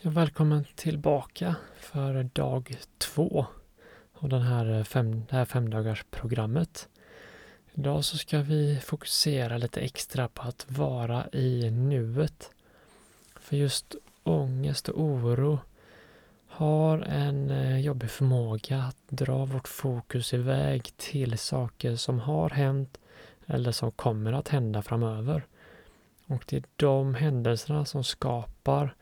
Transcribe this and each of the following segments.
Ja, välkommen tillbaka för dag två av den här eh, fem, det här femdagarsprogrammet. Idag så ska vi fokusera lite extra på att vara i nuet. För just ångest och oro har en eh, jobbig förmåga att dra vårt fokus iväg till saker som har hänt eller som kommer att hända framöver. Och det är de händelserna som skapar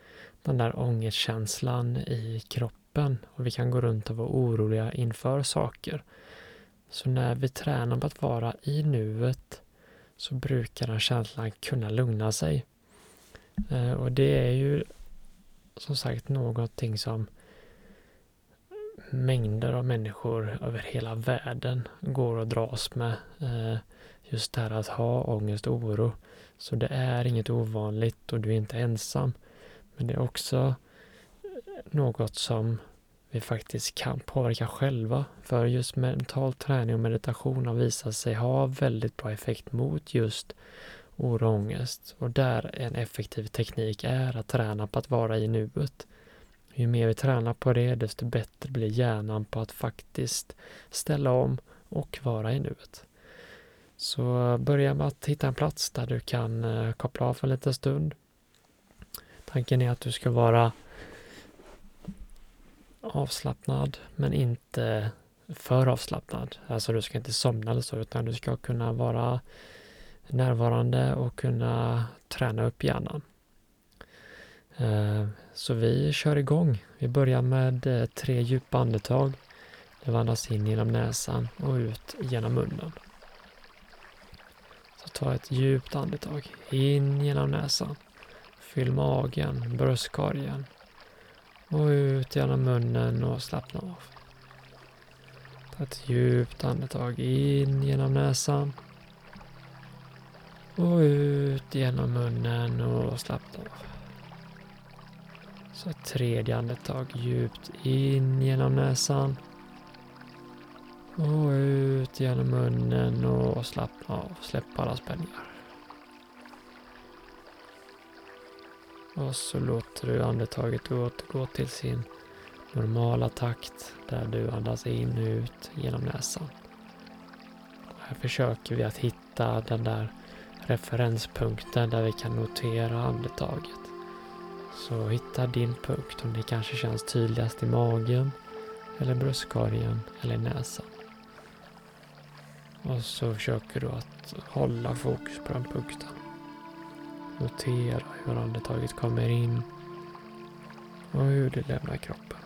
den där ångestkänslan i kroppen och vi kan gå runt och vara oroliga inför saker. Så när vi tränar på att vara i nuet så brukar den känslan kunna lugna sig. Eh, och det är ju som sagt någonting som mängder av människor över hela världen går och dras med. Eh, just det här att ha ångest och oro. Så det är inget ovanligt och du är inte ensam. Men det är också något som vi faktiskt kan påverka själva. För just mental träning och meditation har visat sig ha väldigt bra effekt mot just oro och ångest. Och där en effektiv teknik är att träna på att vara i nuet. Ju mer vi tränar på det, desto bättre blir hjärnan på att faktiskt ställa om och vara i nuet. Så börja med att hitta en plats där du kan eh, koppla av för en liten stund. Tanken är att du ska vara avslappnad men inte för avslappnad. Alltså du ska inte somna eller så utan du ska kunna vara närvarande och kunna träna upp hjärnan. Eh, så vi kör igång. Vi börjar med eh, tre djupa andetag. Det andas in genom näsan och ut genom munnen. Så ta ett djupt andetag in genom näsan. Fyll magen, bröstkorgen och ut genom munnen och slappna av. Ta ett djupt andetag in genom näsan och ut genom munnen och slappna av. Så ett tredje andetag djupt in genom näsan och ut genom munnen och slappna av. Släpp alla spänningar. Och så låter du andetaget återgå till sin normala takt där du andas in och ut genom näsan. Och här försöker vi att hitta den där referenspunkten där vi kan notera andetaget. Så hitta din punkt om det kanske känns tydligast i magen eller bröstkorgen eller näsan. Och så försöker du att hålla fokus på den punkten. Notera hur andetaget kommer in och hur det lämnar kroppen.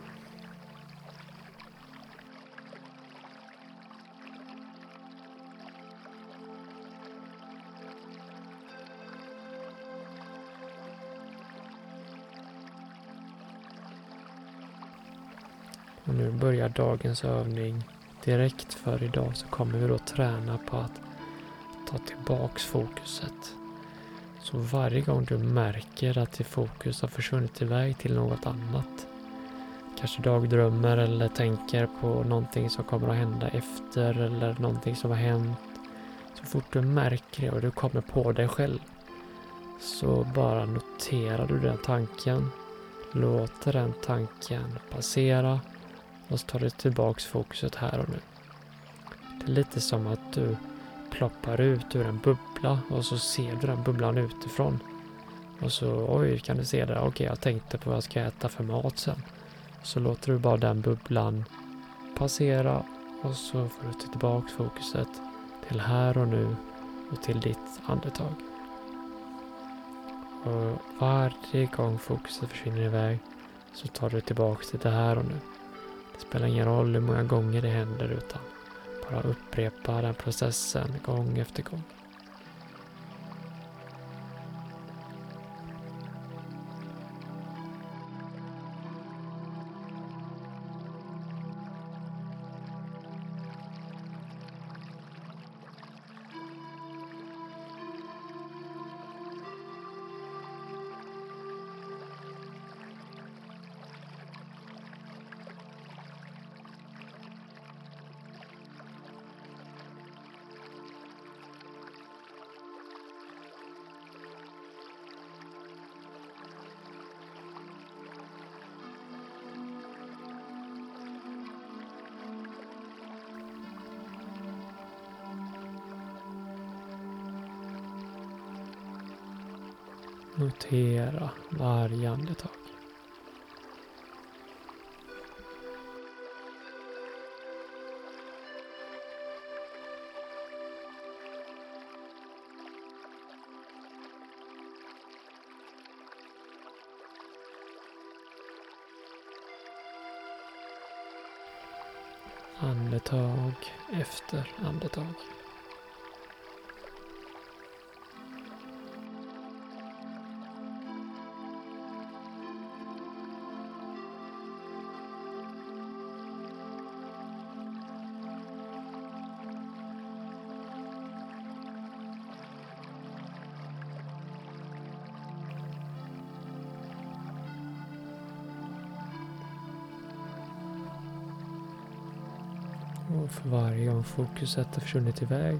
Och nu börjar dagens övning. Direkt för idag så kommer vi då träna på att ta tillbaks fokuset så varje gång du märker att ditt fokus har försvunnit iväg till något annat, kanske dagdrömmer eller tänker på någonting som kommer att hända efter eller någonting som har hänt. Så fort du märker det och du kommer på dig själv så bara noterar du den tanken, låter den tanken passera och så tar du tillbaks fokuset här och nu. Det är lite som att du ploppar ut ur en bubbla och så ser du den bubblan utifrån. Och så oj, kan du se det? Okej, okay, jag tänkte på vad jag ska äta för mat sen. Så låter du bara den bubblan passera och så får du tillbaka fokuset till här och nu och till ditt andetag. Och varje gång fokuset försvinner iväg så tar du tillbaka till det här och nu. Det spelar ingen roll hur många gånger det händer utan bara upprepa den processen gång efter gång. Notera varje andetag. Andetag efter andetag. Och för varje gång fokuset har försvunnit iväg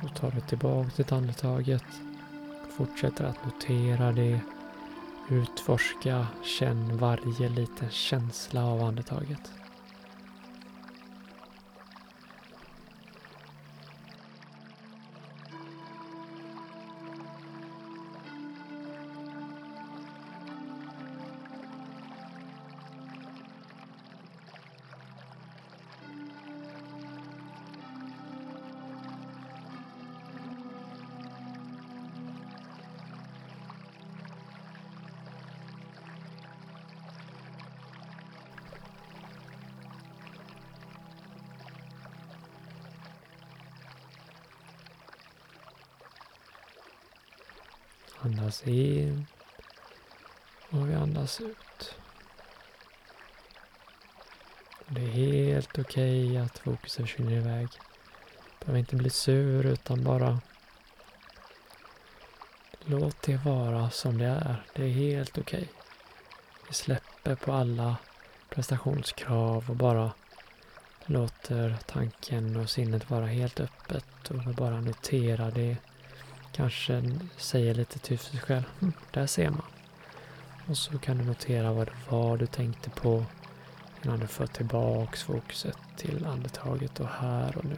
så tar du tillbaka till andetaget. Fortsätter att notera det. Utforska, känn varje liten känsla av andetaget. Andas in och vi andas ut. Det är helt okej okay att fokuset försvinner iväg. Behöver inte bli sur utan bara låt det vara som det är. Det är helt okej. Okay. Vi släpper på alla prestationskrav och bara låter tanken och sinnet vara helt öppet och bara notera det Kanske säger lite tyst till sig själv. Hm, där ser man. Och så kan du notera vad det var du tänkte på innan du för tillbaks fokuset till andetaget och här och nu.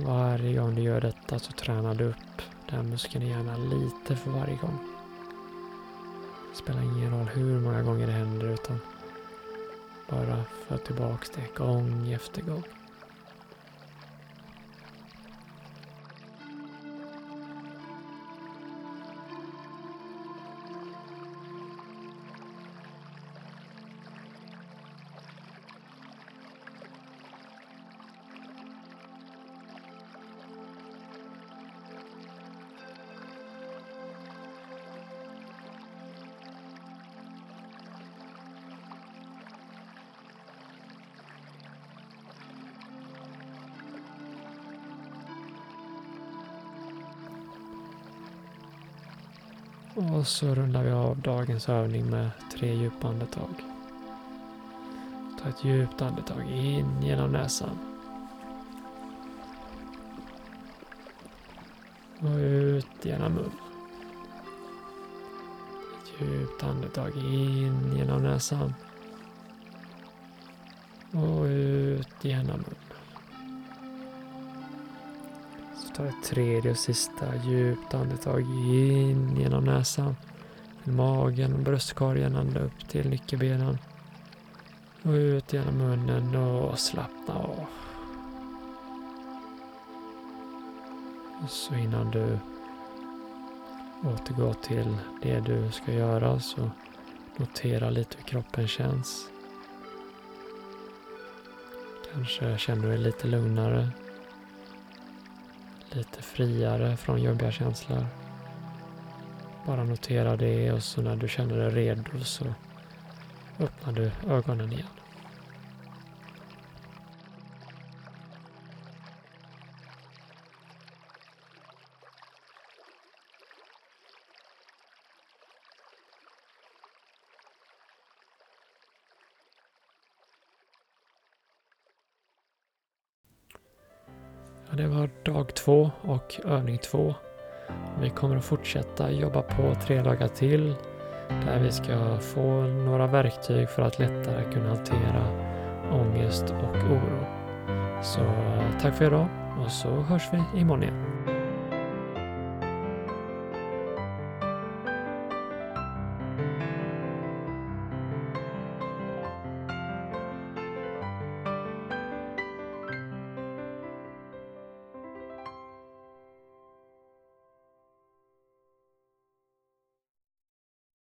Varje gång du gör detta så tränar du upp den muskeln i hjärnan lite för varje gång. Det spelar ingen roll hur många gånger det händer utan bara för tillbaks det gång efter gång. Och så rundar vi av dagens övning med tre djupa andetag. Ta ett djupt andetag in genom näsan. Och ut genom munnen. Ett djupt andetag in genom näsan. Och ut genom munnen. Ta ett tredje och sista djupt andetag in genom näsan. Magen, bröstkorgen, ända upp till nyckelbenen. Och ut genom munnen och slappna av. Och så innan du återgår till det du ska göra så notera lite hur kroppen känns. Kanske känner du dig lite lugnare lite friare från jobbiga känslor. Bara notera det och så när du känner dig redo så öppnar du ögonen igen. Det var dag två och övning två. Vi kommer att fortsätta jobba på tre dagar till där vi ska få några verktyg för att lättare kunna hantera ångest och oro. Så tack för idag och så hörs vi imorgon igen.